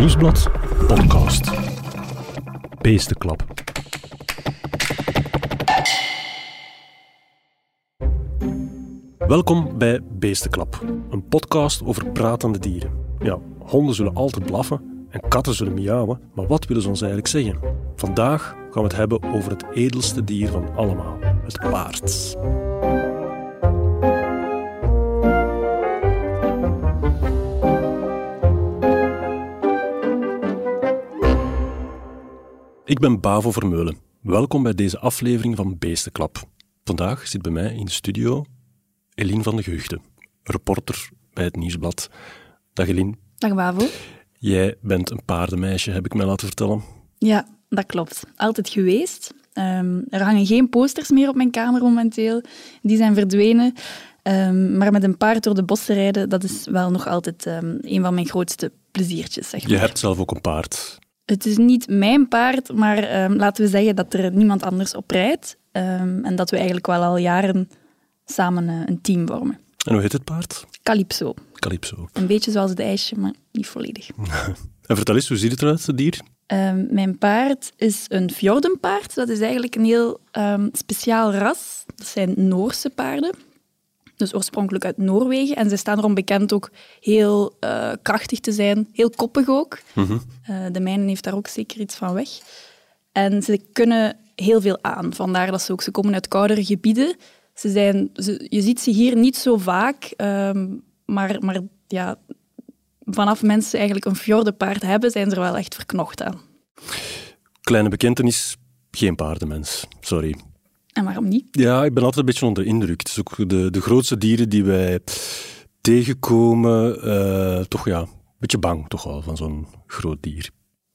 Nieuwsblad podcast. Beestenklap. Welkom bij Beestenklap, een podcast over pratende dieren. Ja, honden zullen altijd blaffen en katten zullen miauwen, maar wat willen ze ons eigenlijk zeggen? Vandaag gaan we het hebben over het edelste dier van allemaal, het paard. Ik ben Bavo Vermeulen. Welkom bij deze aflevering van Beestenklap. Vandaag zit bij mij in de studio Eline van de Geugde, reporter bij het Nieuwsblad. Dag Eline. Dag Bavo. Jij bent een paardenmeisje, heb ik mij laten vertellen. Ja, dat klopt. Altijd geweest. Um, er hangen geen posters meer op mijn kamer momenteel. Die zijn verdwenen. Um, maar met een paard door de bossen rijden, dat is wel nog altijd um, een van mijn grootste pleziertjes. Zeg maar. Je hebt zelf ook een paard. Het is niet mijn paard, maar um, laten we zeggen dat er niemand anders op rijdt. Um, en dat we eigenlijk wel al jaren samen uh, een team vormen. En hoe heet het paard? Calypso. Calypso. Een beetje zoals het ijsje, maar niet volledig. en vertel eens, hoe ziet het eruit, het dier? Um, mijn paard is een fjordenpaard. Dat is eigenlijk een heel speciaal ras. Dat zijn Noorse paarden dus oorspronkelijk uit Noorwegen. En ze staan erom bekend ook heel uh, krachtig te zijn, heel koppig ook. Mm -hmm. uh, de mijne heeft daar ook zeker iets van weg. En ze kunnen heel veel aan. Vandaar dat ze ook, ze komen uit koudere gebieden. Ze zijn, ze, je ziet ze hier niet zo vaak, um, maar, maar ja, vanaf mensen eigenlijk een fjordenpaard hebben, zijn ze er wel echt verknocht aan. Kleine bekentenis, geen paardenmens. Sorry, en waarom niet? Ja, ik ben altijd een beetje onder de indruk. Het is ook de, de grootste dieren die wij tegenkomen. Uh, toch ja, een beetje bang toch wel van zo'n groot dier.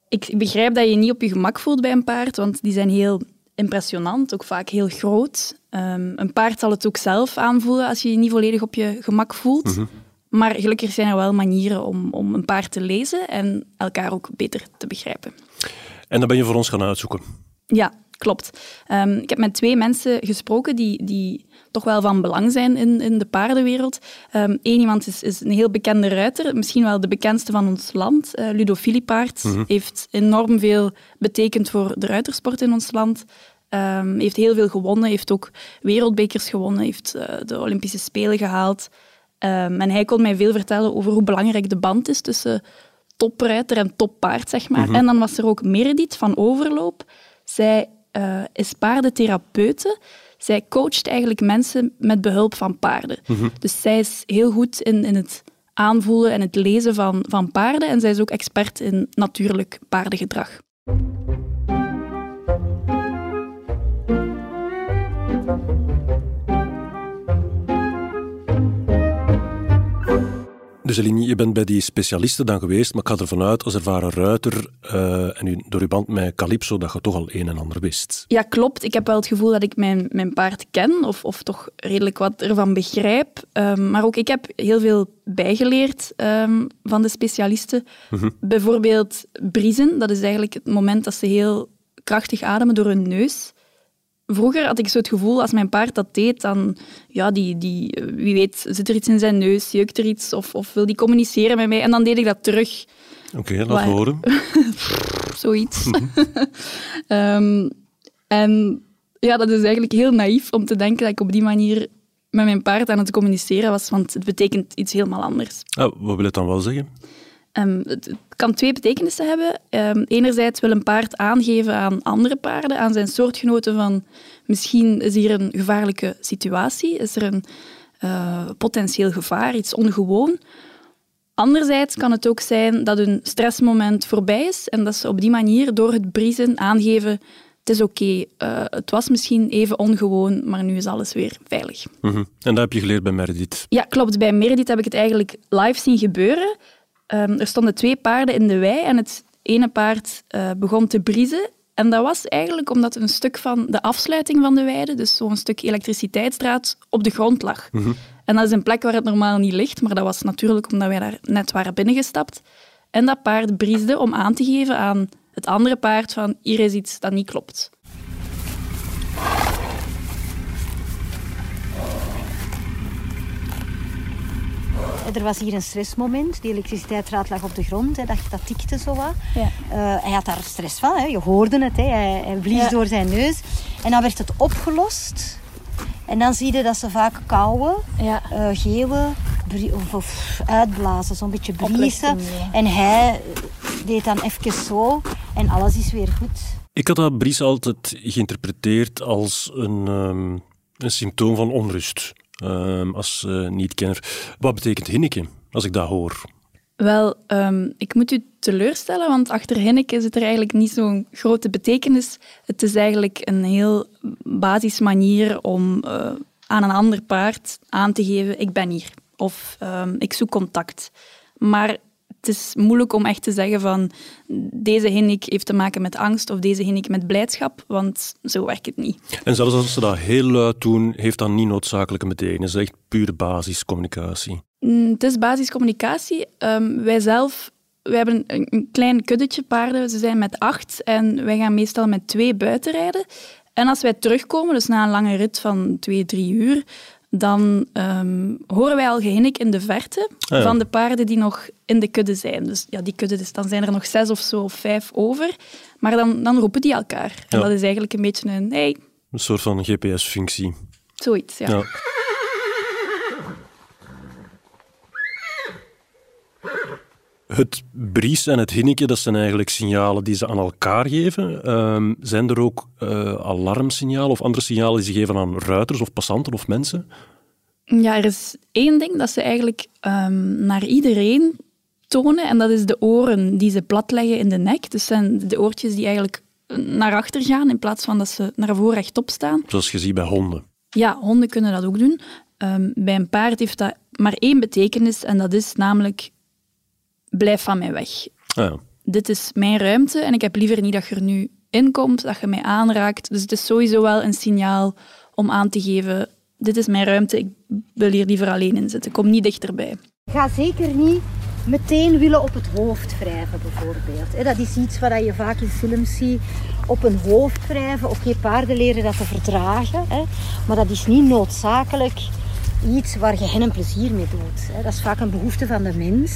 Ik begrijp dat je niet op je gemak voelt bij een paard, want die zijn heel impressionant, ook vaak heel groot. Um, een paard zal het ook zelf aanvoelen als je je niet volledig op je gemak voelt. Mm -hmm. Maar gelukkig zijn er wel manieren om, om een paard te lezen en elkaar ook beter te begrijpen. En dat ben je voor ons gaan uitzoeken? Ja, klopt. Um, ik heb met twee mensen gesproken die, die toch wel van belang zijn in, in de paardenwereld. Eén um, iemand is, is, een heel bekende ruiter, misschien wel de bekendste van ons land. Uh, Ludo Filipaert mm -hmm. heeft enorm veel betekend voor de ruitersport in ons land. Um, heeft heel veel gewonnen, heeft ook wereldbekers gewonnen, heeft uh, de Olympische Spelen gehaald. en hij kon mij veel vertellen over hoe belangrijk de band is tussen topruiter en toppaard, zeg maar. Mm -hmm. En dan was er ook Meredith van Overloop. Zij uh, is paardentherapeute. Zij coacht eigenlijk mensen met behulp van paarden. Mm -hmm. Dus zij is heel goed in, in het aanvoelen en het lezen van, van paarden. En zij is ook expert in natuurlijk paardengedrag. Dus Eline, je bent bij die specialisten dan geweest, maar ik ga ervan uit, als ervaren ruiter uh, en u, door uw band met Calypso, dat je toch al een en ander wist. Ja, klopt. Ik heb wel het gevoel dat ik mijn, mijn paard ken, of, of toch redelijk wat ervan begrijp. Um, maar ook ik heb heel veel bijgeleerd um, van de specialisten. Mm -hmm. Bijvoorbeeld briezen, dat is eigenlijk het moment dat ze heel krachtig ademen door hun neus. Vroeger had ik zo het gevoel, als mijn paard dat deed, dan, ja, die, die, wie weet, zit er iets in zijn neus, jeukt er iets, of, of wil die communiceren met mij. En dan deed ik dat terug. Oké, okay, laat horen. Zoiets. um, en ja, dat is eigenlijk heel naïef om te denken dat ik op die manier met mijn paard aan het communiceren was, want het betekent iets helemaal anders. Oh, wat wil het dan wel zeggen? Um, het kan twee betekenissen hebben. Um, enerzijds wil een paard aangeven aan andere paarden, aan zijn soortgenoten van misschien is hier een gevaarlijke situatie, is er een uh, potentieel gevaar, iets ongewoon. Anderzijds kan het ook zijn dat een stressmoment voorbij is en dat ze op die manier door het briezen aangeven het is oké, okay, uh, het was misschien even ongewoon, maar nu is alles weer veilig. Mm -hmm. En dat heb je geleerd bij Meredith? Ja, klopt. Bij Meredith heb ik het eigenlijk live zien gebeuren. Um, er stonden twee paarden in de wei en het ene paard uh, begon te briezen. En dat was eigenlijk omdat een stuk van de afsluiting van de weide, dus zo'n stuk elektriciteitsdraad, op de grond lag. Mm -hmm. En dat is een plek waar het normaal niet ligt, maar dat was natuurlijk omdat wij daar net waren binnengestapt. En dat paard briesde om aan te geven aan het andere paard van hier is iets dat niet klopt. Er was hier een stressmoment. Die elektriciteitsdraad lag op de grond. Hè. Dat, dat tikte zo wat. Ja. Eh, hij had daar stress van. Hè. Je hoorde het. Hè. Hij, hij blies Ja. door zijn neus. En dan werd het opgelost. En dan zie je dat ze vaak kauwen, Ja. eh geeuwen of, of uitblazen. Zo'n beetje briezen. En hij deed dan even zo. En alles is weer goed. Ik had dat Bries altijd geïnterpreteerd als een, ehm, een symptoom van onrust. Ehm, als eh, niet-kenner. Wat betekent hinneke, als ik dat hoor? Wel, ehm, ik moet u teleurstellen, want achter Hinneke zit er eigenlijk niet zo'n grote betekenis. Het is eigenlijk een heel basis manier om eh, aan een ander paard aan te geven, ik ben hier. Of ehm, ik zoek contact. Maar het is moeilijk om echt te zeggen van deze hinnik heeft te maken met angst of deze hinnik met blijdschap, want zo werkt het niet. En zelfs als ze dat heel luid doen, heeft dat niet noodzakelijke betekenis. Het is echt pure basiscommunicatie. Mm, Het is basiscommunicatie. Ehm, wij zelf wij hebben een, een klein kuddetje paarden. Ze zijn met acht en wij gaan meestal met twee buiten rijden. En als wij terugkomen, dus na een lange rit van twee, drie uur, dan ehm, horen wij al gehinnik in de verte Ah, ja. van de paarden die nog in de kudde zijn. Dus ja, die kudde, dus dan zijn er nog zes of zo, of vijf over. Maar dan, dan roepen die elkaar. En Ja. dat is eigenlijk een beetje een, hey, Een soort van GPS-functie. zoiets. Ja. Ja. Het bries en het hinneke, dat zijn eigenlijk signalen die ze aan elkaar geven. Ehm, zijn er ook eh, alarmsignalen of andere signalen die ze geven aan ruiters of passanten of mensen? Ja, er is één ding dat ze eigenlijk ehm, naar iedereen tonen en dat is de oren die ze platleggen in de nek. Dus zijn de oortjes die eigenlijk naar achter gaan in plaats van dat ze naar voren rechtop staan. Zoals je ziet bij honden. Ja, honden kunnen dat ook doen. Ehm, bij een paard heeft dat maar één betekenis en dat is namelijk blijf van mij weg. Ja. Dit is mijn ruimte en ik heb liever niet dat je er nu in komt, dat je mij aanraakt. Dus het is sowieso wel een signaal om aan te geven, dit is mijn ruimte, ik wil hier liever alleen in zitten. Kom niet dichterbij. Ga zeker niet meteen willen op het hoofd wrijven, bijvoorbeeld. Hè, Dat is iets wat je vaak in films ziet. Op een hoofd wrijven. Oké, paarden leren dat te verdragen. Hè, maar dat is niet noodzakelijk iets waar je hen een plezier mee doet. Dat is vaak een behoefte van de mens.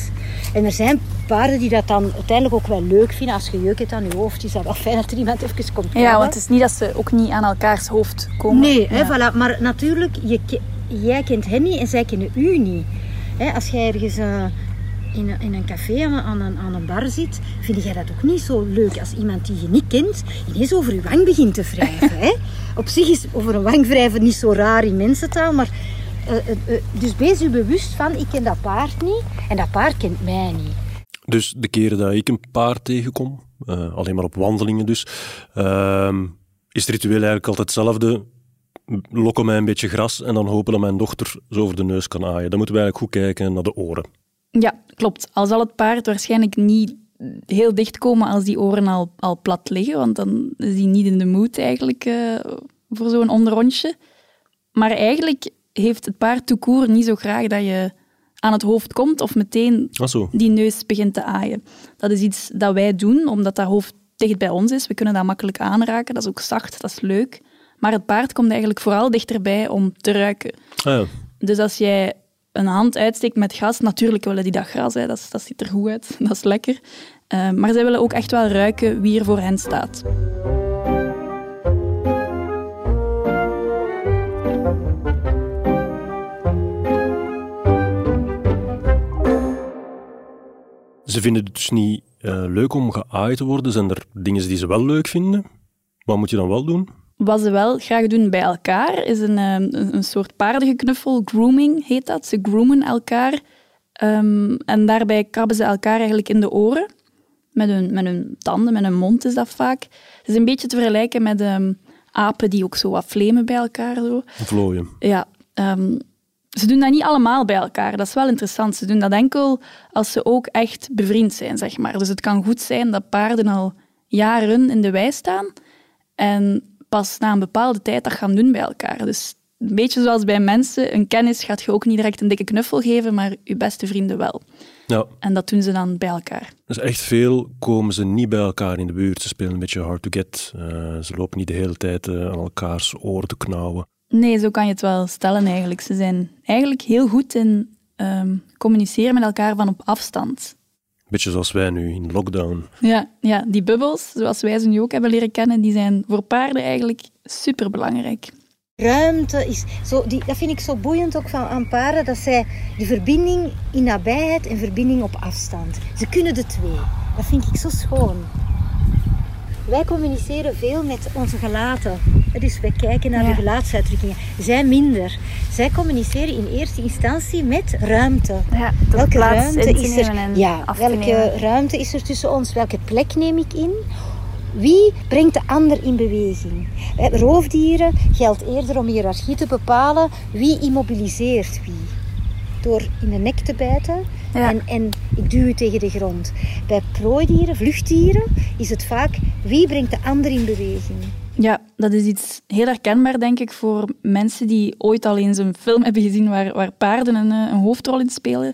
En er zijn paarden die dat dan uiteindelijk ook wel leuk vinden. Als je jeuk hebt aan je hoofd, is dat wel fijn dat er iemand even komt Ja, want het is niet dat ze ook niet aan elkaars hoofd komen. Nee, hè, voilà. maar natuurlijk, je, jij kent hen niet en zij kennen u niet. Hè, als jij ergens eh, in, een- in een café aan, een, aan een bar zit, vind jij dat ook niet zo leuk als iemand die je niet kent ineens over je wang begint te wrijven. hè? Op zich is over een wang wrijven niet zo raar in mensentaal, maar dus wees u bewust van, ik ken dat paard niet en dat paard kent mij niet. Dus de keren dat ik een paard tegenkom, eh, alleen maar op wandelingen dus, ehm, is het ritueel eigenlijk altijd hetzelfde. Lokken mij een beetje gras en dan hopen dat mijn dochter zo over de neus kan aaien. Dan moeten we eigenlijk goed kijken naar de oren. Ja, klopt. Al zal het paard waarschijnlijk niet heel dicht komen als die oren al, al plat liggen, want dan is die niet in de mood eigenlijk eh, voor zo'n onderrondje. Maar eigenlijk heeft het paard court niet zo graag dat je aan het hoofd komt of meteen Ah die neus begint te aaien. Dat is iets dat wij doen, omdat dat hoofd dicht bij ons is. We kunnen dat makkelijk aanraken, dat is ook zacht, dat is leuk. Maar het paard komt eigenlijk vooral dichterbij om te ruiken. Ah, ja. Dus als jij een hand uitsteekt met gras, natuurlijk willen die dat gras, hè. Dat, dat ziet er goed uit, dat is lekker. Eh, maar zij willen ook echt wel ruiken wie er voor hen staat. Ze vinden het dus niet eh, leuk om geaaid te worden. Zijn er dingen die ze wel leuk vinden? Wat moet je dan wel doen? Wat ze wel graag doen bij elkaar, is een, eh, een, een soort paardengeknuffel. Grooming heet dat. Ze groomen elkaar. Ehm, en daarbij krabben ze elkaar eigenlijk in de oren. Met hun, met hun tanden, met hun mond is dat vaak. Het is een beetje te vergelijken met ehm, apen die ook zo wat flemen bij elkaar. Zo. Vlooien. Ja, ehm, ze doen dat niet allemaal bij elkaar. Dat is wel interessant. Ze doen dat enkel als ze ook echt bevriend zijn, zeg maar. Dus het kan goed zijn dat paarden al jaren in de wei staan en pas na een bepaalde tijd dat gaan doen bij elkaar. Dus een beetje zoals bij mensen, een kennis gaat je ook niet direct een dikke knuffel geven, maar je beste vrienden wel. Ja, En dat doen ze dan bij elkaar. dus echt veel komen ze niet bij elkaar in de buurt. Ze spelen een beetje hard to get. Eh, ze lopen niet de hele tijd eh, aan elkaars oren te knauwen. Nee, zo kan je het wel stellen eigenlijk. Ze zijn eigenlijk heel goed in ehm, communiceren met elkaar van op afstand. Beetje zoals wij nu in lockdown. Ja, ja, die bubbels, zoals wij ze nu ook hebben leren kennen, die zijn voor paarden eigenlijk superbelangrijk. Ruimte is zo, die, dat vind ik zo boeiend ook van aan paarden, dat zij die verbinding in nabijheid en verbinding op afstand. Ze kunnen de twee. Dat vind ik zo schoon. Wij communiceren veel met onze gelaten. Dus wij kijken naar Ja. de gelaatsuitdrukkingen. Zij minder. Zij communiceren in eerste instantie met ruimte. Ja, Welke ruimte is er? ja, welke ruimte is er tussen ons? Welke plek neem ik in? Wie brengt de ander in beweging? Bij roofdieren geldt eerder om hiërarchie te bepalen wie immobiliseert wie. Door in de nek te bijten Ja. en, en ik duw u tegen de grond. Bij prooidieren, vluchtdieren, is het vaak wie brengt de ander in beweging. Ja, dat is iets heel herkenbaar, denk ik, voor mensen die ooit al eens een film hebben gezien waar, waar paarden een, eh, een hoofdrol in spelen.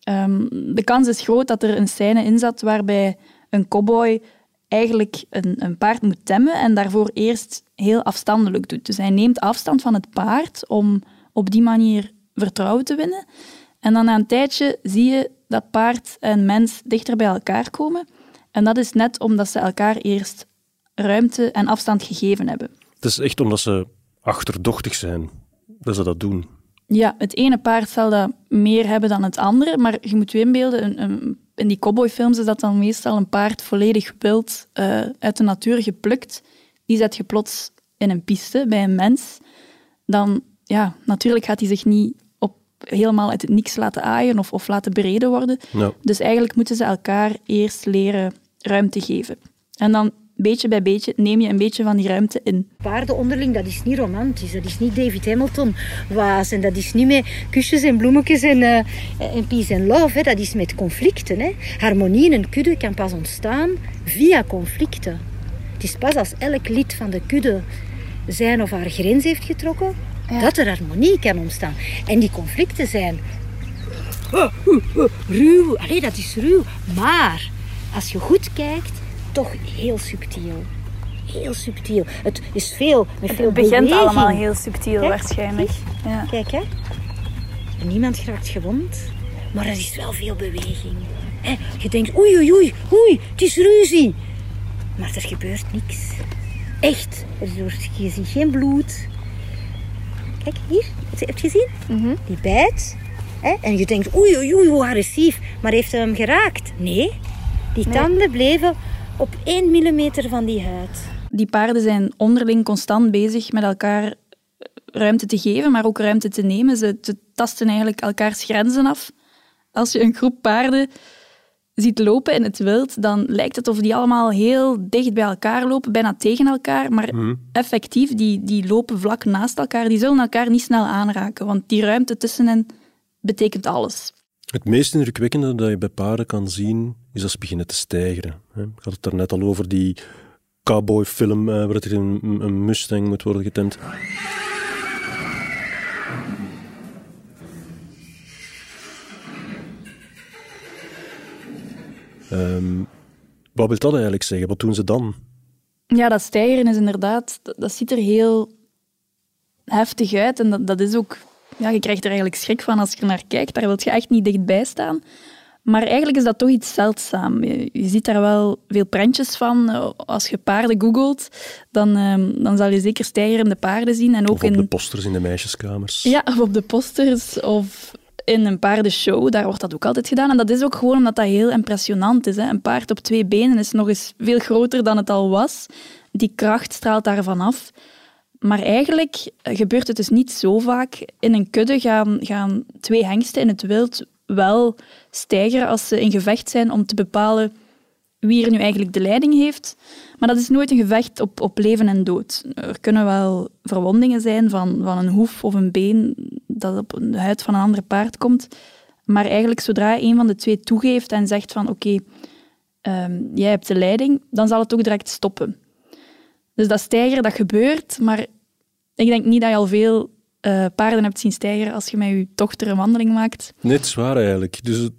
Ehm, de kans is groot dat er een scène in zat waarbij een cowboy eigenlijk een, een paard moet temmen en daarvoor eerst heel afstandelijk doet. Dus hij neemt afstand van het paard om op die manier vertrouwen te winnen. En dan na een tijdje zie je dat paard en mens dichter bij elkaar komen. En dat is net omdat ze elkaar eerst ruimte en afstand gegeven hebben. Het is echt omdat ze achterdochtig zijn dat ze dat doen. Ja, het ene paard zal dat meer hebben dan het andere, maar je moet je inbeelden, een, een- in die cowboyfilms is dat dan meestal een paard volledig wild eh, uit de natuur geplukt. Die zet je plots in een piste bij een mens. Dan, ja, natuurlijk gaat hij zich niet helemaal uit het niks laten aaien of, of laten bereden worden. Ja. Dus eigenlijk moeten ze elkaar eerst leren ruimte geven. En dan, beetje bij beetje, neem je een beetje van die ruimte in. Paarden onderling, dat is niet romantisch. Dat is niet David Hamilton waas. En dat is niet met kusjes en bloemetjes en, eh, en peace and love. Hè. Dat is met conflicten. Hè. Harmonie in een kudde kan pas ontstaan via conflicten. Het is pas als elk lid van de kudde zijn of haar grens heeft getrokken, dat er harmonie kan ontstaan. En die conflicten zijn ruw. Allee, dat is ruw. Maar als je goed kijkt, toch heel subtiel. Heel subtiel. Het is veel, met veel Het begint beweging. allemaal heel subtiel Kijk, waarschijnlijk. Ja. Kijk, hè. Niemand geraakt gewond, maar er is wel veel beweging. Je denkt, oei, oei, oei, oei, het is ruzie. Maar er gebeurt niks. Echt. Er wordt, je ziet geen bloed. Kijk, hier. Heb je gezien? Die bijt. Hè? En je denkt, oei, oei, oei, hoe agressief. Maar heeft hij hem geraakt? Nee. Die tanden bleven op één millimeter van die huid. Die paarden zijn onderling constant bezig met elkaar ruimte te geven, maar ook ruimte te nemen. Ze, ze tasten eigenlijk elkaars grenzen af. Als je een groep paarden ziet lopen in het wild, dan lijkt het of die allemaal heel dicht bij elkaar lopen, bijna tegen elkaar. Maar effectief, die, die lopen vlak naast elkaar. Die zullen elkaar niet snel aanraken, want die ruimte tussen hen betekent alles. Het meest indrukwekkende dat je bij paarden kan zien, is als ze beginnen te stijgeren. hè. Ik had het daarnet al over die cowboyfilm eh, waar het er een, een Mustang moet worden getemd. Ehm, wat wil dat eigenlijk zeggen? Wat doen ze dan? Ja, dat stijgeren is inderdaad, dat, dat ziet er heel heftig uit. En dat, dat is ook, ja, je krijgt er eigenlijk schrik van als je er naar kijkt. Daar wil je echt niet dichtbij staan. Maar eigenlijk is dat toch iets zeldzaam. Je, je ziet daar wel veel prentjes van. Als je paarden googelt, dan, ehm, dan zal je zeker stijgerende paarden zien. En ook Of op in, de posters in de meisjeskamers? ja, of op de posters of in een paardenshow, daar wordt dat ook altijd gedaan. En dat is ook gewoon omdat dat heel impressionant is. Hè. Een paard op twee benen is nog eens veel groter dan het al was. Die kracht straalt daarvan af. Maar eigenlijk gebeurt het dus niet zo vaak. In een kudde gaan, gaan twee hengsten in het wild wel stijgeren als ze in gevecht zijn om te bepalen wie er nu eigenlijk de leiding heeft. Maar dat is nooit een gevecht op, op leven en dood. Er kunnen wel verwondingen zijn van, van een hoef of een been dat op de huid van een ander paard komt. Maar eigenlijk zodra een van de twee toegeeft en zegt van oké, ehm, jij hebt de leiding, dan zal het ook direct stoppen. Dus dat stijgeren, dat gebeurt, maar ik denk niet dat je al veel eh, paarden hebt zien stijgeren als je met je dochter een wandeling maakt. Net zwaar eigenlijk. Dus het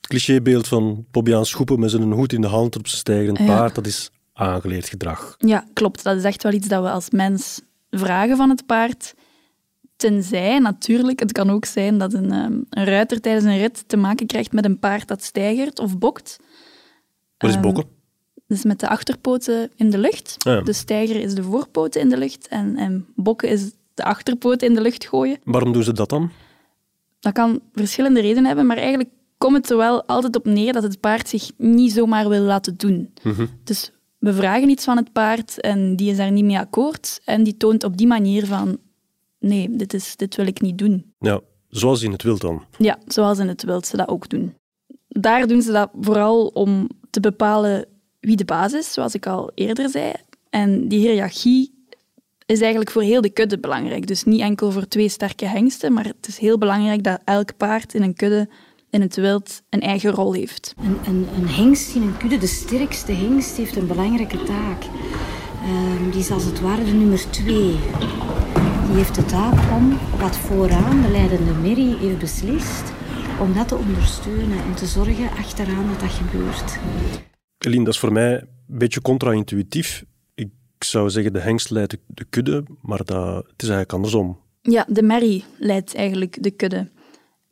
clichébeeld van Bobbiaan Schoepen met zijn hoed in de hand op zijn stijgerend Ja. paard, dat is aangeleerd gedrag. Ja, klopt. Dat is echt wel iets dat we als mens vragen van het paard. Tenzij natuurlijk, het kan ook zijn dat een, ehm, een ruiter tijdens een rit te maken krijgt met een paard dat stijgert of bokt. Wat is Ehm, bokken? Dus met de achterpoten in de lucht. Ja. De stijger is de voorpoten in de lucht en, en bokken is de achterpoten in de lucht gooien. Waarom doen ze dat dan? Dat kan verschillende redenen hebben, maar eigenlijk komt het er wel altijd op neer dat het paard zich niet zomaar wil laten doen. Mhm. Dus we vragen iets van het paard en die is daar niet mee akkoord en die toont op die manier van nee, dit, is, dit wil ik niet doen. Ja, zoals in het wild dan. Ja, zoals in het wild ze dat ook doen. Daar doen ze dat vooral om te bepalen wie de baas is, zoals ik al eerder zei. En die hiërarchie is eigenlijk voor heel de kudde belangrijk. Dus niet enkel voor twee sterke hengsten, maar het is heel belangrijk dat elk paard in een kudde in het wild een eigen rol heeft. Een, een, een hengst in een kudde, de sterkste hengst, heeft een belangrijke taak. Ehm, die is als het ware de nummer twee. Die heeft de taak om wat vooraan de leidende merrie heeft beslist, om dat te ondersteunen en te zorgen achteraan dat dat gebeurt. Eline, dat is voor mij een beetje contra-intuïtief. Ik zou zeggen, de hengst leidt de- de kudde, maar dat, het is eigenlijk andersom. Ja, de merrie leidt eigenlijk de kudde.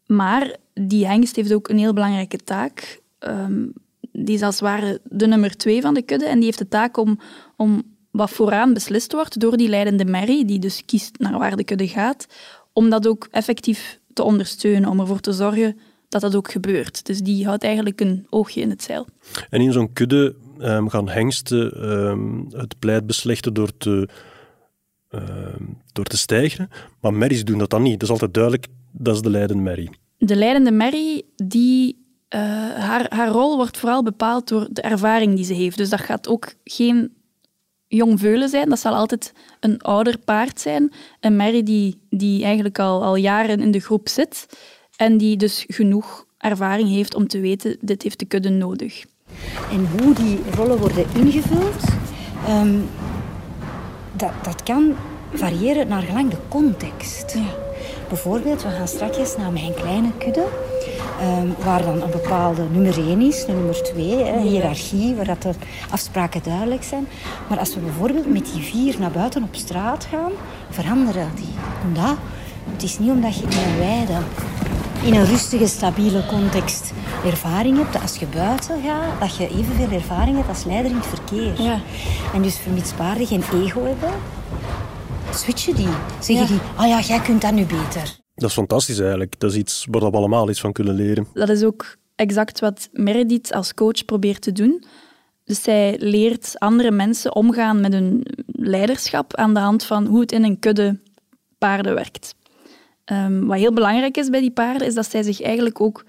Maar die hengst heeft ook een heel belangrijke taak. Ehm, die is als het ware de nummer twee van de kudde. En die heeft de taak om, om wat vooraan beslist wordt door die leidende merrie, die dus kiest naar waar de kudde gaat, om dat ook effectief te ondersteunen, om ervoor te zorgen dat dat ook gebeurt. Dus die houdt eigenlijk een oogje in het zeil. En in zo'n kudde ehm, gaan hengsten ehm, het pleit beslechten door te, ehm, door te stijgen, maar merries doen dat dan niet. Dat is altijd duidelijk, dat is de leidende merrie. De leidende merrie, die, eh, haar, haar rol wordt vooral bepaald door de ervaring die ze heeft. Dus dat gaat ook geen jong veulen zijn. Dat zal altijd een ouder paard zijn. Een merrie die, die eigenlijk al, al jaren in de groep zit en die dus genoeg ervaring heeft om te weten, dit heeft de kudde nodig. En hoe die rollen worden ingevuld, ehm, dat, dat kan variëren naar gelang de context. Bijvoorbeeld, we gaan straks naar mijn kleine kudde, waar dan een bepaalde nummer 1 is, een nummer 2, hè, een hiërarchie, waar dat de afspraken duidelijk zijn. Maar als we bijvoorbeeld met die vier naar buiten op straat gaan, veranderen die. Omdat, het is niet omdat je in een weide in een rustige, stabiele context ervaring hebt, dat als je buiten gaat, dat je evenveel ervaring hebt als leider in het verkeer. Ja. En dus vermits paarden geen ego hebben, switchen die. Zeggen Ja. die, ah ja, jij kunt dat nu beter. Dat is fantastisch eigenlijk. Dat is iets waar we allemaal iets van kunnen leren. Dat is ook exact wat Meredith als coach probeert te doen. Dus zij leert andere mensen omgaan met hun leiderschap aan de hand van hoe het in een kudde paarden werkt. Ehm, wat heel belangrijk is bij die paarden, is dat zij zich eigenlijk ook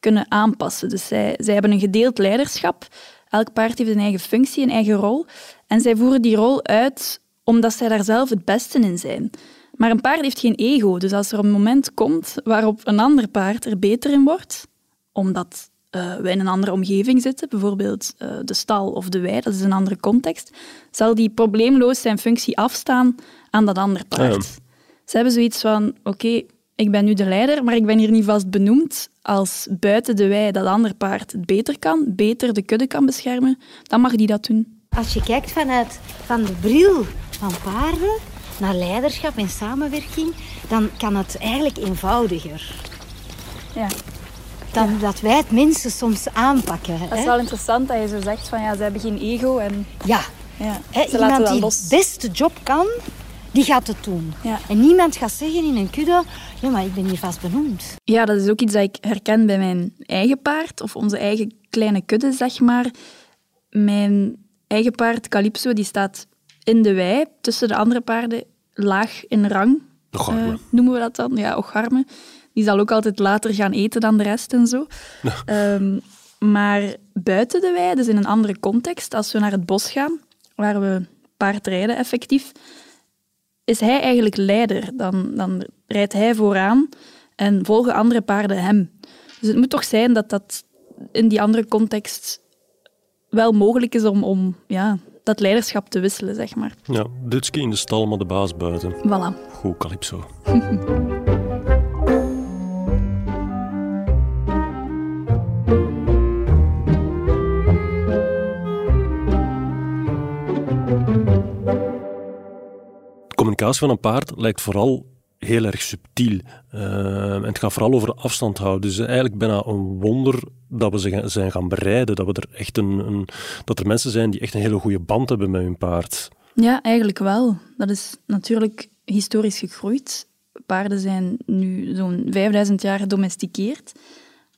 kunnen aanpassen. Dus zij, zij hebben een gedeeld leiderschap. Elk paard heeft een eigen functie, een eigen rol. En zij voeren die rol uit omdat zij daar zelf het beste in zijn. Maar een paard heeft geen ego. Dus als er een moment komt waarop een ander paard er beter in wordt, omdat eh, wij in een andere omgeving zitten, bijvoorbeeld eh, de stal of de wei, dat is een andere context, zal die probleemloos zijn functie afstaan aan dat andere paard. Ja. Ze hebben zoiets van, oké, ik ben nu de leider, maar ik ben hier niet vast benoemd. Als buiten de wei dat ander paard het beter kan, beter de kudde kan beschermen, dan mag die dat doen. Als je kijkt vanuit van de bril van paarden naar leiderschap en samenwerking, dan kan het eigenlijk eenvoudiger. Ja. Dan dat wij het mensen soms aanpakken. Dat hè. is wel interessant dat je zo zegt van ja, ze hebben geen ego en Ja, ja, Hè, ze laten iemand die los. het beste job kan, die gaat het doen. Ja. En niemand gaat zeggen in een kudde, ja, maar ik ben hier vast benoemd. Ja, dat is ook iets dat ik herken bij mijn eigen paard, of onze eigen kleine kudde, zeg maar. Mijn eigen paard, Calypso, die staat in de wei, tussen de andere paarden, laag in rang. Eh, noemen we dat dan? Ja, ocharme. Die zal ook altijd later gaan eten dan de rest en zo. Ehm, maar buiten de wei, dus in een andere context, als we naar het bos gaan, waar we paardrijden effectief, is hij eigenlijk leider. Dan, dan rijdt hij vooraan en volgen andere paarden hem. Dus het moet toch zijn dat dat in die andere context wel mogelijk is om, om ja, dat leiderschap te wisselen, zeg maar. Ja, Dutske in de stal, maar de baas buiten. Voilà. Goed, Calypso. Communicatie van een paard lijkt vooral heel erg subtiel. En het gaat vooral over afstand houden. Dus eigenlijk bijna een wonder dat we ze zijn gaan bereiden. Dat, we er echt een, een, dat er mensen zijn die echt een hele goede band hebben met hun paard. Ja, eigenlijk wel. Dat is natuurlijk historisch gegroeid. Paarden zijn nu zo'n 5000 jaar gedomesticeerd.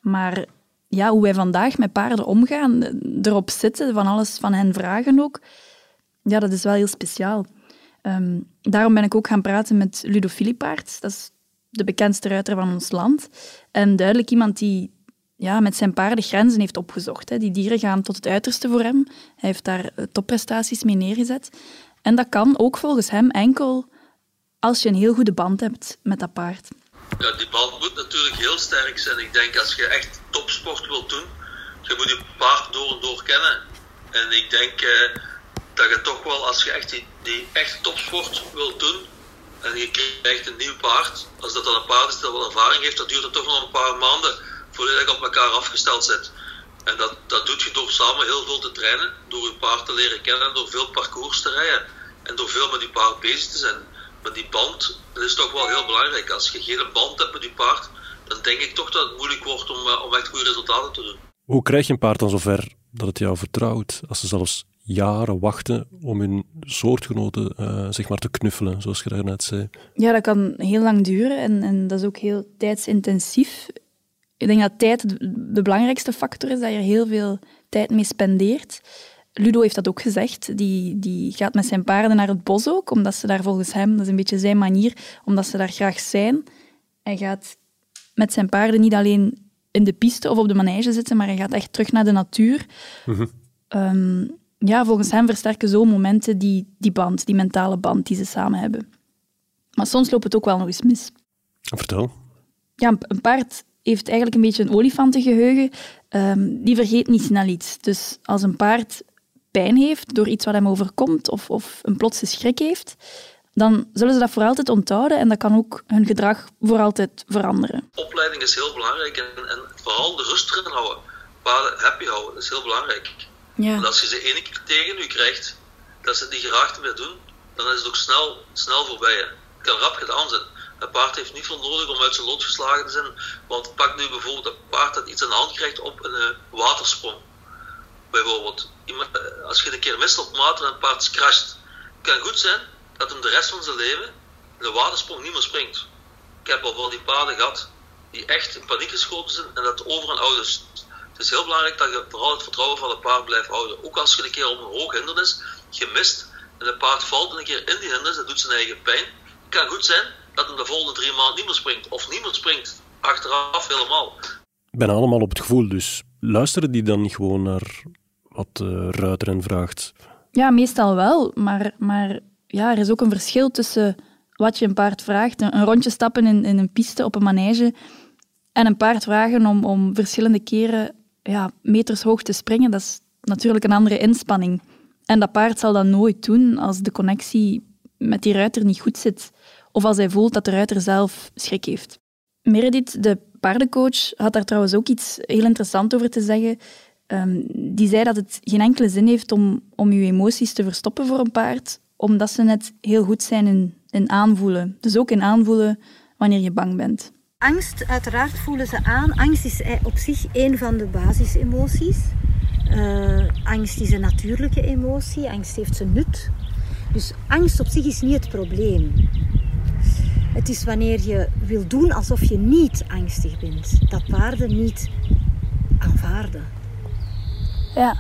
Maar ja, hoe wij vandaag met paarden omgaan, erop zitten, van alles van hen vragen ook, ja, dat is wel heel speciaal. Um, daarom ben ik ook gaan praten met Ludo Filipaert. Dat is de bekendste ruiter van ons land. En duidelijk iemand die ja, met zijn paarden grenzen heeft opgezocht. Hè. Die dieren gaan tot het uiterste voor hem. Hij heeft daar eh, topprestaties mee neergezet. En dat kan ook volgens hem enkel als je een heel goede band hebt met dat paard. Ja, die band moet natuurlijk heel sterk zijn. Ik denk als je echt topsport wilt doen, je moet je paard door en door kennen. En ik denk eh, dat je toch wel, als je echt die, die echt topsport wilt doen, en je krijgt een nieuw paard, als dat dan een paard is dat wel ervaring heeft, dat duurt het toch nog een paar maanden volledig op elkaar afgesteld zit. En dat, dat doet je door samen heel veel te trainen, door je paard te leren kennen, door veel parcours te rijden en door veel met je paard bezig te zijn. Maar die band, dat is toch wel heel belangrijk. Als je geen band hebt met je paard, dan denk ik toch dat het moeilijk wordt om, eh, om echt goede resultaten te doen. Hoe krijg je een paard dan zover dat het jou vertrouwt? Als ze zelfs jaren wachten om hun soortgenoten uh, zeg maar te knuffelen, zoals je daarnet zei. Ja, dat kan heel lang duren en, en dat is ook heel tijdsintensief. Ik denk dat tijd de belangrijkste factor is, dat je er heel veel tijd mee spendeert. Ludo heeft dat ook gezegd. Die, die gaat met zijn paarden naar het bos ook, omdat ze daar volgens hem, dat is een beetje zijn manier, omdat ze daar graag zijn. Hij gaat met zijn paarden niet alleen in de piste of op de manege zitten, maar hij gaat echt terug naar de natuur. Mhm. Ehm, ja, volgens hem versterken zo momenten die, die band, die mentale band die ze samen hebben. Maar soms loopt het ook wel nog eens mis. Vertel. Ja, een paard heeft eigenlijk een beetje een olifantengeheugen. Um, die vergeet niet snel iets. Dus als een paard pijn heeft door iets wat hem overkomt of, of een plotse schrik heeft, dan zullen ze dat voor altijd onthouden en dat kan ook hun gedrag voor altijd veranderen. Opleiding is heel belangrijk en, en vooral de rust erin houden. Paarden happy houden, is heel belangrijk. Ja. Als je ze ene keer tegen u krijgt, dat ze het niet graag meer doen, dan is het ook snel, snel voorbij. Het kan rap gedaan zijn. Een paard heeft niet veel nodig om uit zijn lot geslagen te zijn. Want pak nu bijvoorbeeld een paard dat iets aan de hand krijgt op een uh, watersprong. Bijvoorbeeld, eh, als je een keer mist op water en een paard crasht, kan goed zijn dat hem de rest van zijn leven de watersprong niet meer springt. Ik heb al van die paarden gehad die echt in paniek geschoten zijn en dat over een ouders. Het is heel belangrijk dat je vooral het vertrouwen van het paard blijft houden. Ook als je een keer op een hoog hindernis gemist en het paard valt een keer in die hindernis, dat doet zijn eigen pijn. Het kan goed zijn dat hem de volgende drie maanden niet meer springt. Of niet meer springt. Achteraf helemaal. Ben allemaal op het gevoel, dus luisteren die dan niet gewoon naar wat de ruiter en vraagt? Ja, meestal wel. Maar, maar ja, er is ook een verschil tussen wat je een paard vraagt. Een, rondje stappen in, in een piste op een manege en een paard vragen om, om verschillende keren ja, meters hoog te springen. Dat is natuurlijk een andere inspanning. En dat paard zal dat nooit doen als de connectie met die ruiter niet goed zit. Of als hij voelt dat de ruiter zelf schrik heeft. Meredith, de paardencoach, had daar trouwens ook iets heel interessants over te zeggen. Ehm, die zei dat het geen enkele zin heeft om, om je emoties te verstoppen voor een paard, omdat ze net heel goed zijn in, in aanvoelen. Dus ook in aanvoelen wanneer je bang bent. Angst, uiteraard voelen ze aan. Angst is op zich een van de basisemoties. Uh, angst is een natuurlijke emotie. Angst heeft zijn nut. Dus angst op zich is niet het probleem. Het is wanneer je wil doen alsof je niet angstig bent, dat paarden niet aanvaarden. Ja.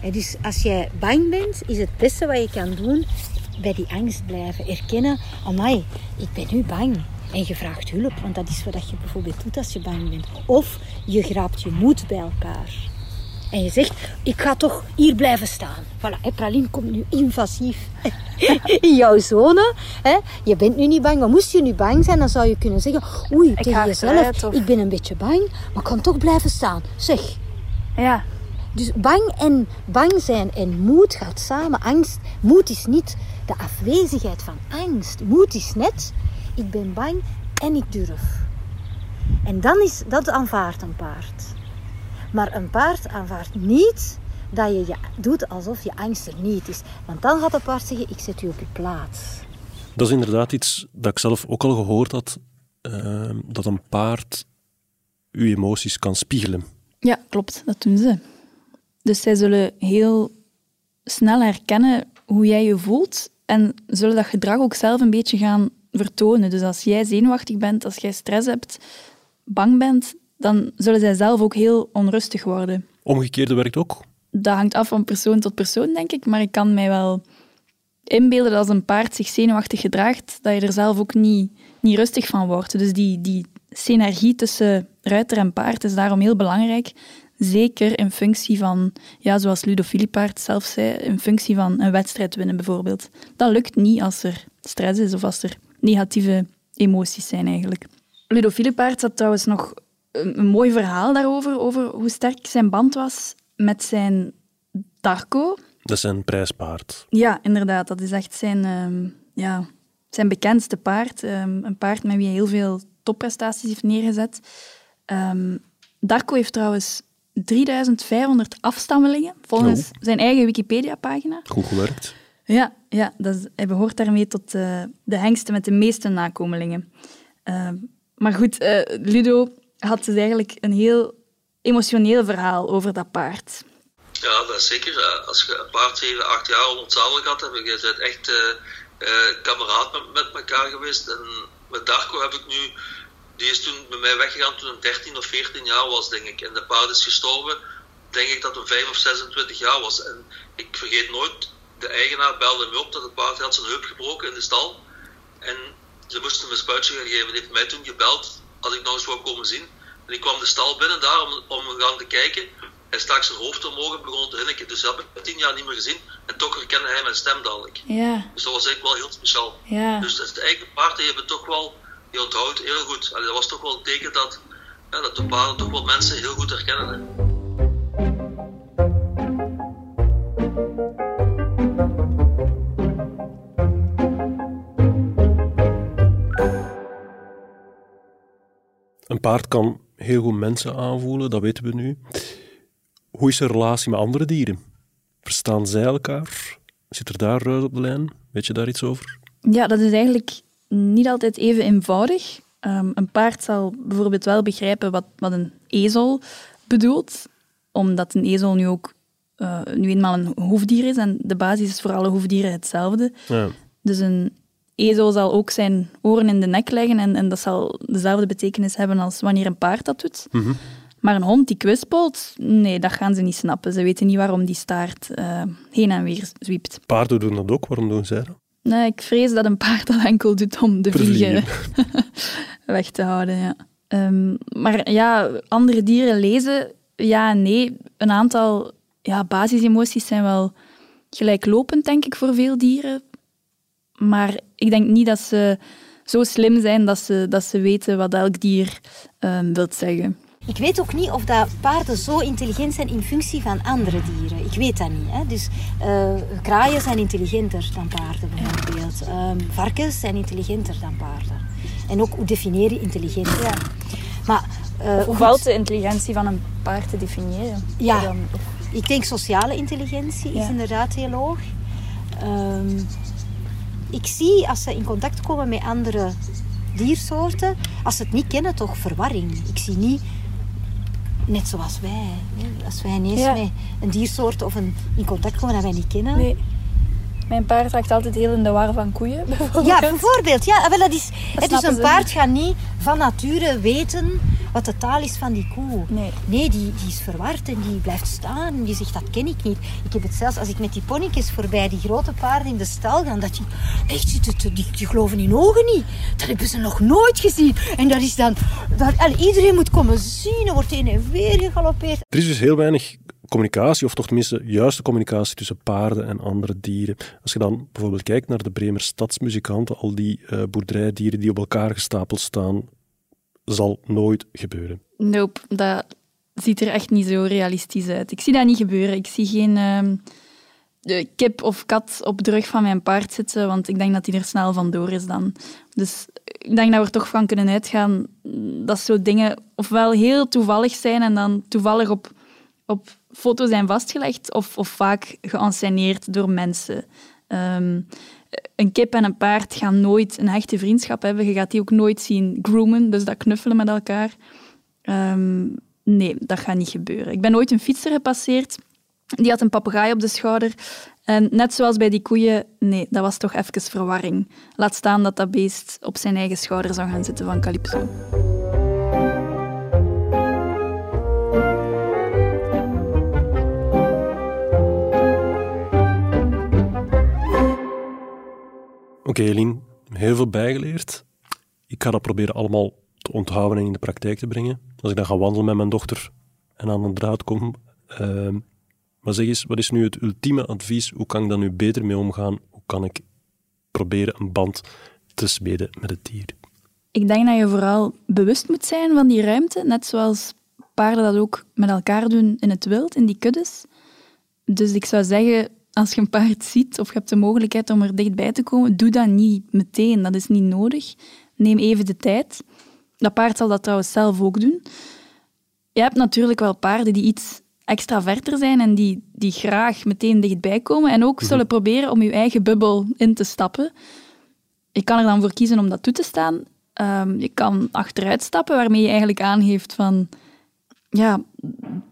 En dus als jij bang bent, is het beste wat je kan doen bij die angst blijven. Erkennen, amai, ik ben nu bang. En je vraagt hulp, want dat is wat je bijvoorbeeld doet als je bang bent. Of je graapt je moed bij elkaar. En je zegt, ik ga toch hier blijven staan. Voilà, Praline komt nu invasief in jouw zone. Hè? Je bent nu niet bang, maar moest je nu bang zijn, dan zou je kunnen zeggen, oei, ik tegen jezelf, ik ben een beetje bang, maar ik kan toch blijven staan. Zeg. Ja. Dus bang en bang zijn en moed gaat samen. Angst, moed is niet de afwezigheid van angst. Moed is net, ik ben bang en ik durf. En dan is dat aanvaardt een paard. Maar een paard aanvaardt niet dat je, je doet alsof je angst er niet is. Want dan gaat het paard zeggen, ik zet u op je plaats. Dat is inderdaad iets dat ik zelf ook al gehoord had, uh, dat een paard uw emoties kan spiegelen. Ja, klopt. Dat doen ze. Dus zij zullen heel snel herkennen hoe jij je voelt en zullen dat gedrag ook zelf een beetje gaan vertonen. Dus als jij zenuwachtig bent, als jij stress hebt, bang bent, dan zullen zij zelf ook heel onrustig worden. Omgekeerde werkt ook? Dat hangt af van persoon tot persoon, denk ik. Maar ik kan mij wel inbeelden dat als een paard zich zenuwachtig gedraagt, dat je er zelf ook niet, niet rustig van wordt. Dus die, die synergie tussen ruiter en paard is daarom heel belangrijk. Zeker in functie van, ja, zoals Ludo Filipaert zelf zei, in functie van een wedstrijd winnen bijvoorbeeld. Dat lukt niet als er stress is of als er negatieve emoties zijn eigenlijk. Ludo Filipaert had trouwens nog een, mooi verhaal daarover, over hoe sterk zijn band was met zijn Darko. Dat is zijn prijspaard. Ja, inderdaad. Dat is echt zijn, um, ja, zijn bekendste paard. Um, een paard met wie hij heel veel topprestaties heeft neergezet. Um, Darko heeft trouwens 3500 afstammelingen, volgens oh. zijn eigen Wikipedia-pagina. Goed gewerkt. Ja, ja dat hij behoort daarmee tot uh, de hengsten met de meeste nakomelingen. Uh, maar goed, uh, Ludo had dus eigenlijk een heel emotioneel verhaal over dat paard. Ja, dat is zeker. Als je een paard 7, 8 jaar onontzaglijk had, heb je bent echt kameraad met, elkaar geweest. En met Darko heb ik nu die is toen bij mij weggegaan toen hij 13 of 14 jaar was, denk ik. En de paard is gestorven, denk ik dat hij 5 of 26 jaar was. En ik vergeet nooit, de eigenaar belde me op dat het paard had zijn heup gebroken in de stal. En ze moesten hem een spuitje gaan geven. Die heeft mij toen gebeld, als ik nog eens wou komen zien. En ik kwam de stal binnen daar om, om gaan te kijken. Hij stak zijn hoofd omhoog en begon te hinniken. Dus dat heb ik tien jaar niet meer gezien. En toch herkende hij mijn stem dadelijk. Ja. Dus dat was eigenlijk wel heel speciaal. Ja. Dus het eigen paard, die hebben toch wel die onthoudt heel goed. Allee, dat was toch wel een teken dat, ja, dat de paarden toch wel mensen heel goed herkennen. Hè. Een paard kan heel goed mensen aanvoelen, dat weten we nu. Hoe is de relatie met andere dieren? Verstaan zij elkaar? Zit er daar ruis op de lijn? Weet je daar iets over? Ja, dat is eigenlijk niet altijd even eenvoudig. Um, een paard zal bijvoorbeeld wel begrijpen wat, wat een ezel bedoelt, omdat een ezel nu ook uh, nu eenmaal een hoefdier is en de basis is voor alle hoefdieren hetzelfde. Ja. Dus een ezel zal ook zijn oren in de nek leggen en, en dat zal dezelfde betekenis hebben als wanneer een paard dat doet. Mm Maar een hond die kwispelt, nee, dat gaan ze niet snappen. Ze weten niet waarom die staart uh, heen en weer zwiept. Paarden doen dat ook, waarom doen zij dat? Nee, ik vrees dat een paard dat enkel doet om de vliegen weg te houden. Ja. Um, maar ja, andere dieren lezen, ja en nee. Een aantal ja, basisemoties zijn wel gelijklopend, denk ik, voor veel dieren. Maar ik denk niet dat ze zo slim zijn dat ze, dat ze weten wat elk dier um, wil zeggen. Ik weet ook niet of dat paarden zo intelligent zijn in functie van andere dieren. Ik weet dat niet. Hè. Dus uh, kraaien zijn intelligenter dan paarden bijvoorbeeld. Um, varkens zijn intelligenter dan paarden. En ook hoe definieer je intelligentie? Ja. Maar, uh, hoe valt de intelligentie van een paard te definiëren? Ja, dan, ik denk sociale intelligentie is inderdaad heel hoog. Um, ik zie als ze in contact komen met andere diersoorten, als ze het niet kennen, toch verwarring. Ik zie niet net zoals wij. Als wij ineens met een diersoort of een, in contact komen dat wij niet kennen. Nee. Mijn paard raakt altijd heel in de war van koeien, bijvoorbeeld. Ja, bijvoorbeeld. Ja, wel, dat is, dat dus een paard gaat niet van nature weten wat de taal is van die koe. Nee, nee die, die is verward en die blijft staan. Die zegt, dat ken ik niet. Ik heb het zelfs als ik met die ponnetjes voorbij die grote paarden in de stal ga, dat die echt, die, die geloven in ogen niet. Dat hebben ze nog nooit gezien. En dat is dan, dat, iedereen moet komen zien. Er wordt heen en weer gegalopeerd. Er is dus heel weinig communicatie, of toch tenminste juiste communicatie tussen paarden en andere dieren. Als je dan bijvoorbeeld kijkt naar de Bremer stadsmuzikanten, al die uh, boerderijdieren die op elkaar gestapeld staan, zal nooit gebeuren. Nope, dat ziet er echt niet zo realistisch uit. Ik zie dat niet gebeuren. Ik zie geen uh, kip of kat op de rug van mijn paard zitten, want ik denk dat die er snel vandoor is dan. Dus ik denk dat we er toch van kunnen uitgaan dat zo dingen ofwel heel toevallig zijn en dan toevallig op, op foto's zijn vastgelegd of, of vaak geënsceneerd door mensen. Um, een kip en een paard gaan nooit een hechte vriendschap hebben. Je gaat die ook nooit zien groomen, dus dat knuffelen met elkaar. Ehm, nee, dat gaat niet gebeuren. Ik ben ooit een fietser gepasseerd. Die had een papegaai op de schouder. En net zoals bij die koeien, nee, dat was toch even verwarring. Laat staan dat dat beest op zijn eigen schouder zou gaan zitten van Calypso. Oké, okay, heel veel bijgeleerd. Ik ga dat proberen allemaal te onthouden en in de praktijk te brengen. Als ik dan ga wandelen met mijn dochter en aan een draad kom. Uh, maar zeg eens, wat is nu het ultieme advies? Hoe kan ik daar nu beter mee omgaan? Hoe kan ik proberen een band te smeden met het dier? Ik denk dat je vooral bewust moet zijn van die ruimte, net zoals paarden dat ook met elkaar doen in het wild, in die kuddes. Dus ik zou zeggen, als je een paard ziet of je hebt de mogelijkheid om er dichtbij te komen, doe dat niet meteen. Dat is niet nodig. Neem even de tijd. Dat paard zal dat trouwens zelf ook doen. Je hebt natuurlijk wel paarden die iets extraverter zijn en die, die graag meteen dichtbij komen en ook mhm. zullen proberen om je eigen bubbel in te stappen. Je kan er dan voor kiezen om dat toe te staan. Ehm, je kan achteruit stappen, waarmee je eigenlijk aangeeft van ja,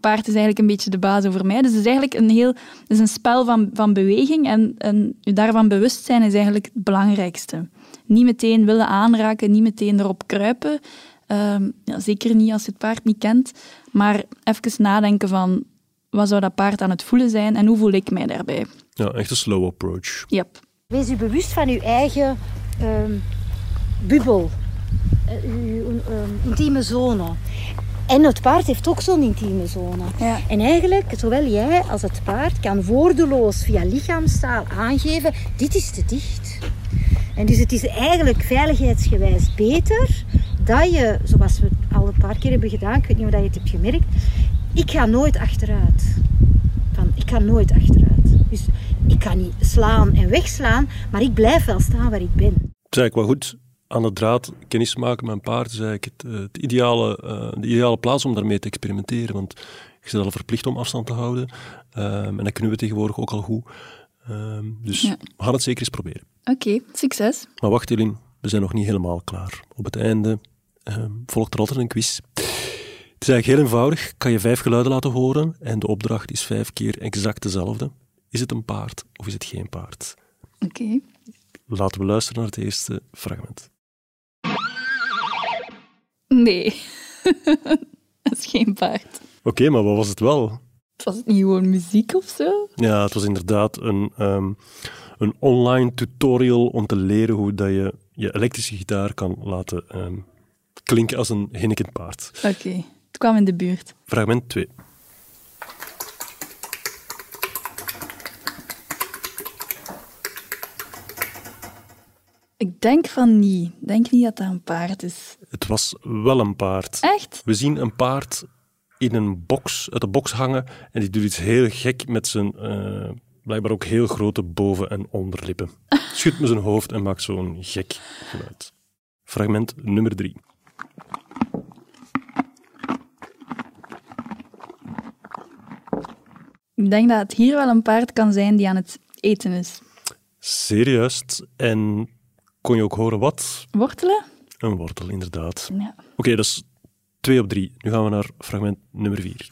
paard is eigenlijk een beetje de baas over mij. Dus het is eigenlijk een heel het is een spel van, van beweging en, en je daarvan bewust zijn is eigenlijk het belangrijkste. Niet meteen willen aanraken, niet meteen erop kruipen. Ehm, ja, zeker niet als je het paard niet kent. Maar even nadenken van wat zou dat paard aan het voelen zijn en hoe voel ik mij daarbij. Ja, echt een slow approach. Yep. Wees u bewust van uw eigen ehm, bubbel, uh, uw um, intieme zone. En het paard heeft ook zo'n intieme zone. Ja. En eigenlijk, zowel jij als het paard kan woordeloos via lichaamstaal aangeven, dit is te dicht. En dus het is eigenlijk veiligheidsgewijs beter dat je, zoals we al een paar keer hebben gedaan, ik weet niet of je het hebt gemerkt, ik ga nooit achteruit. Van, ik ga nooit achteruit. Dus ik kan niet slaan en wegslaan, maar ik blijf wel staan waar ik ben. Het is eigenlijk wel goed aan de draad kennis maken met een paard is eigenlijk het, eh, het ideale, uh, de ideale plaats om daarmee te experimenteren. Want je bent al verplicht om afstand te houden. Um, en dat kunnen we tegenwoordig ook al goed. Um, dus we gaan het zeker eens proberen. Oké, succes. Maar wacht Elin, we zijn nog niet helemaal klaar. Op het einde um, volgt er altijd een quiz. Het is eigenlijk heel eenvoudig. Kan je vijf geluiden laten horen en de opdracht is vijf keer exact dezelfde. Is het een paard of is het geen paard? Oké. Laten we luisteren naar het eerste fragment. Nee, dat is geen paard. Oké, maar wat was het wel? Was het niet gewoon muziek of zo? Ja, het was inderdaad een, um, een online tutorial om te leren hoe dat je je elektrische gitaar kan laten um, klinken als een hinnikend paard. Oké, okay. het kwam in de buurt. Fragment 2. Ik denk van niet. Ik denk niet dat dat een paard is. Het was wel een paard. Echt? We zien een paard in een box, uit de box hangen en die doet iets heel gek met zijn uh, blijkbaar ook heel grote boven- en onderlippen. Schudt met zijn hoofd en maakt zo'n gek geluid. Fragment nummer drie. Ik denk dat het hier wel een paard kan zijn die aan het eten is. Serieus. En kon je ook horen wat? Wortelen? Een wortel, inderdaad. Ja. Oké, dat is twee op drie. Nu gaan we naar fragment nummer vier.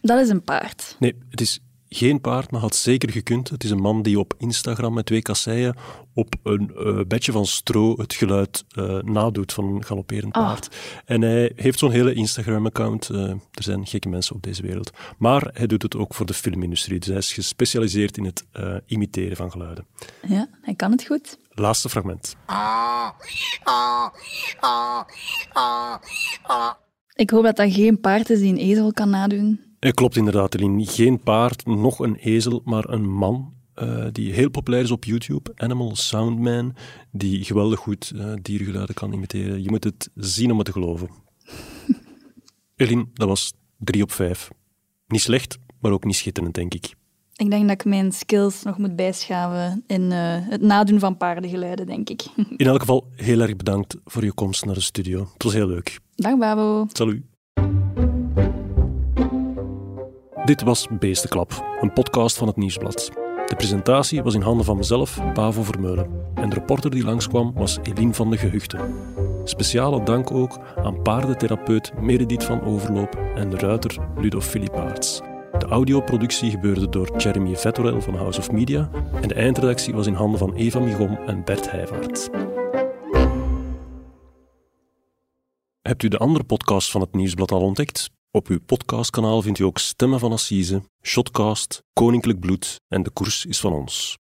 Dat is een paard. Nee, het is geen paard, maar had zeker gekund. Het is een man die op Instagram met twee kasseien op een uh, bedje van stro het geluid uh, nadoet van een galopperend ah. paard. En hij heeft zo'n hele Instagram-account. Uh, er zijn gekke mensen op deze wereld. Maar hij doet het ook voor de filmindustrie. Dus hij is gespecialiseerd in het imiteren van geluiden. Ja, hij kan het goed. Laatste fragment. Ik hoop dat dat geen paard is die een ezel kan nadoen. Het klopt inderdaad, Eline. Geen paard, nog een ezel, maar een man uh, die heel populair is op YouTube. Animal Soundman, die geweldig goed uh, diergeluiden kan imiteren. Je moet het zien om het te geloven. Eline, dat was drie op vijf. Niet slecht, maar ook niet schitterend, denk ik. Ik denk dat ik mijn skills nog moet bijschaven in uh, het nadoen van paardengeluiden, denk ik. In elk geval, heel erg bedankt voor je komst naar de studio. Het was heel leuk. Dag, Babo. Salut. Dit was Beestenklap, een podcast van het Nieuwsblad. De presentatie was in handen van mezelf, Pavo Vermeulen. En de reporter die langskwam was Eline van de Gehuchten. Speciale dank ook aan paardentherapeut Meredith van Overloop en de ruiter Ludo Philippaerts. De audioproductie gebeurde door Jeremy Vettorel van House of Media en de eindredactie was in handen van Eva Migom en Bert Heijvaart. Hebt u de andere podcast van het Nieuwsblad al ontdekt? Op uw podcastkanaal vindt u ook Stemmen van Assise, Shotcast, Koninklijk Bloed en De Koers is van ons.